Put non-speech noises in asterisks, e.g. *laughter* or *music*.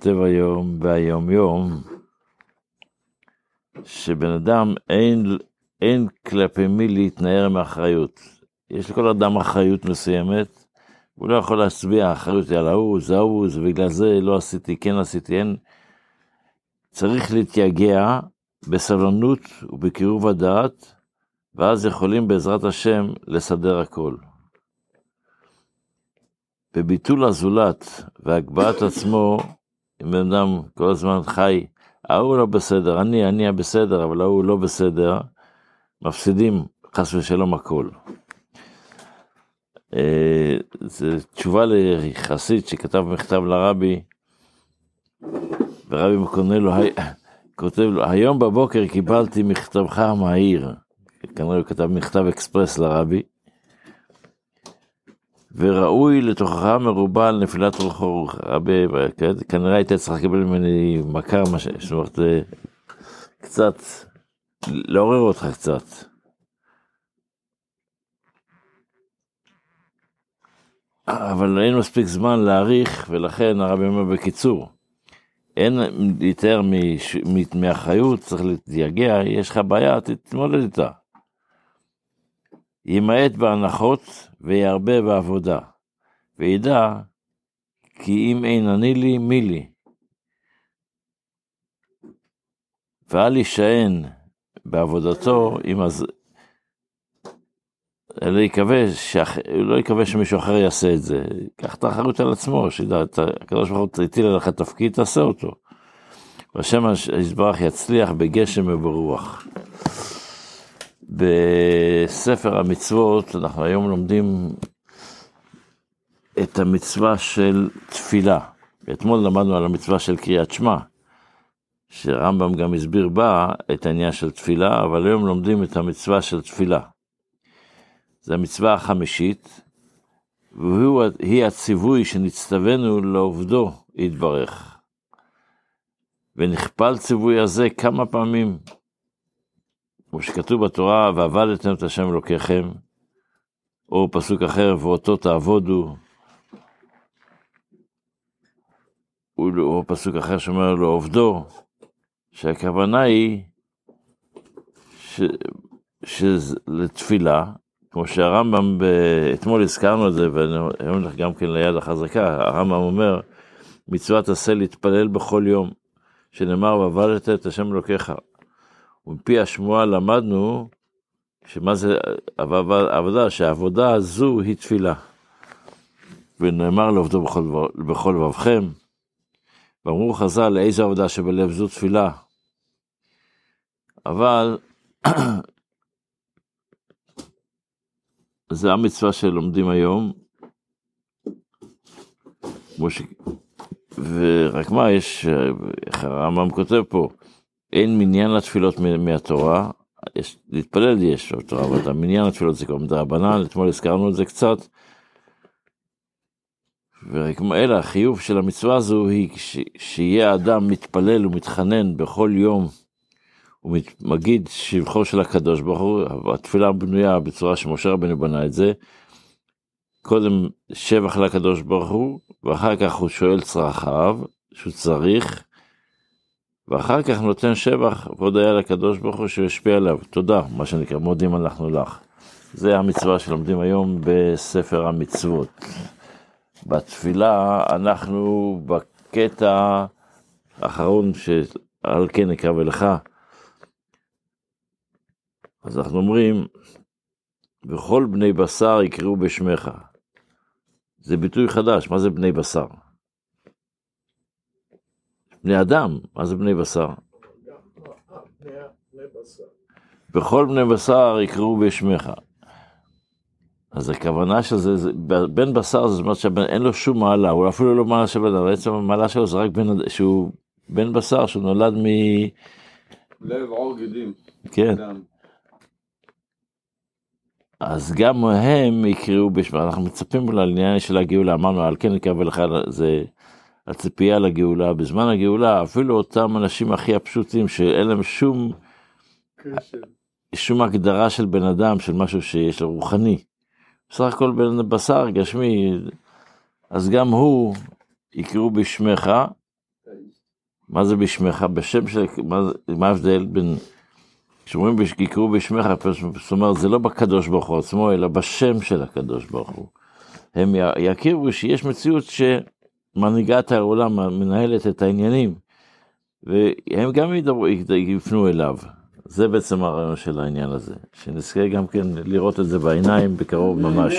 כותב היום ביום יום, שבן אדם אין, אין כלפי מי להתנער מאחריות. יש לכל אדם אחריות מסוימת, הוא לא יכול להצביע אחריות על ההוא, זה ההוא, זה בגלל זה לא עשיתי, כן עשיתי, אין. צריך להתייגע בסבלנות ובקירוב הדעת, ואז יכולים בעזרת השם לסדר הכל. בביטול הזולת והגבהת עצמו, אם בן אדם כל הזמן חי, ההוא לא בסדר, אני, אני הבסדר, אבל ההוא לא בסדר, מפסידים חס ושלום הכל. אה, זו תשובה לחסיד שכתב מכתב לרבי, ורבי מקונה לו, כותב לו, היום בבוקר קיבלתי מכתבך המהיר, כנראה הוא כתב מכתב אקספרס לרבי, וראוי לתוכחה מרובה על נפילת רוחו, רבי, כנראה היית צריך לקבל ממני מכה, זאת אומרת, קצת, לעורר אותך קצת. אבל אין מספיק זמן להאריך, ולכן הרבי אומר בקיצור, אין להתאר מאחריות, צריך להתייגע, יש לך בעיה, תתמודד איתה. ימעט בהנחות וירבה בעבודה, וידע כי אם אין אני לי, מי לי. ואל יישען בעבודתו עם הז... אלא יקווה, שאח... לא יקווה שמישהו אחר יעשה את זה, קח את האחריות על עצמו, שידע, הקדוש ברוך הוא הטיל עליך תפקיד, תעשה אותו. והשם יזברך יצליח בגשם וברוח. בספר המצוות אנחנו היום לומדים את המצווה של תפילה. אתמול למדנו על המצווה של קריאת שמע, שרמב"ם גם הסביר בה את העניין של תפילה, אבל היום לומדים את המצווה של תפילה. זו המצווה החמישית, והיא הציווי שנצטווינו לעובדו יתברך. ונכפל ציווי הזה כמה פעמים, כמו שכתוב בתורה, ועבדתם את השם אלוקיכם, או פסוק אחר, ואותו תעבודו, או פסוק אחר שאומר לו עובדו, שהכוונה היא ש... שלתפילה, כמו שהרמב"ם, ב... אתמול הזכרנו את זה, ואני אומר לך גם כן ליד החזקה, הרמב"ם אומר, מצוות עשה להתפלל בכל יום, שנאמר, ועבדת את השם אלוקיך. ומפי השמועה למדנו, שמה זה עבודה, שהעבודה הזו היא תפילה. ונאמר לעובדו בכל, בכל לבבכם, ואמרו חז"ל, איזו עבודה שבלב זו תפילה. אבל *clears throat* זה המצווה שלומדים היום. ש... ורק מה, יש, איך הרמב"ם כותב פה, אין מניין לתפילות מהתורה, יש, להתפלל יש בתורה, אבל המניין לתפילות זה כבר מדרבנן, אתמול הזכרנו את זה קצת. אלא החיוב של המצווה הזו היא שיהיה האדם מתפלל ומתחנן בכל יום הוא מגיד שבחו של הקדוש ברוך הוא, התפילה בנויה בצורה שמשה רבנו בנה את זה. קודם שבח לקדוש ברוך הוא, ואחר כך הוא שואל צרכיו, שהוא צריך, ואחר כך נותן שבח והודיה לקדוש ברוך הוא שהוא ישפיע עליו. תודה, מה שנקרא, מודים אנחנו לך. זה המצווה שלומדים היום בספר המצוות. בתפילה אנחנו בקטע האחרון שעל כן נקרא ולך. אז אנחנו אומרים, וכל בני בשר יקראו בשמך. זה ביטוי חדש, מה זה בני בשר? בני אדם, מה זה בני בשר? בכל בני בשר יקראו בשמך. אז הכוונה של זה, זה בן בשר זאת אומרת שאין לו שום מעלה, הוא אפילו לא מעלה של בן אדם, בעצם המעלה שלו זה רק בן, שהוא בן בשר, שהוא נולד מ... לב עור גידים. כן. אדם. אז גם הם יקראו בשמה, אנחנו מצפים לעניין של הגאולה, אמרנו על כן נקרא ולך זה הציפייה לגאולה, בזמן הגאולה אפילו אותם אנשים הכי הפשוטים שאין להם שום, שום הגדרה של בן אדם, של משהו שיש לו רוחני, בסך הכל בן בשר גשמי, אז גם הוא יקראו בשמך, מה זה בשמך? בשם של... מה ההבדל בין... כשאומרים יקראו בשמך, זאת אומרת, זה לא בקדוש ברוך הוא עצמו, אלא בשם של הקדוש ברוך הוא. הם יכירו שיש מציאות שמנהיגה את העולם, מנהלת את העניינים, והם גם ידברו, יפנו אליו. זה בעצם הרעיון של העניין הזה, שנזכה גם כן לראות את זה בעיניים בקרוב ממש.